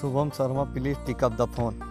Shubham Sharma, please pick up the phone.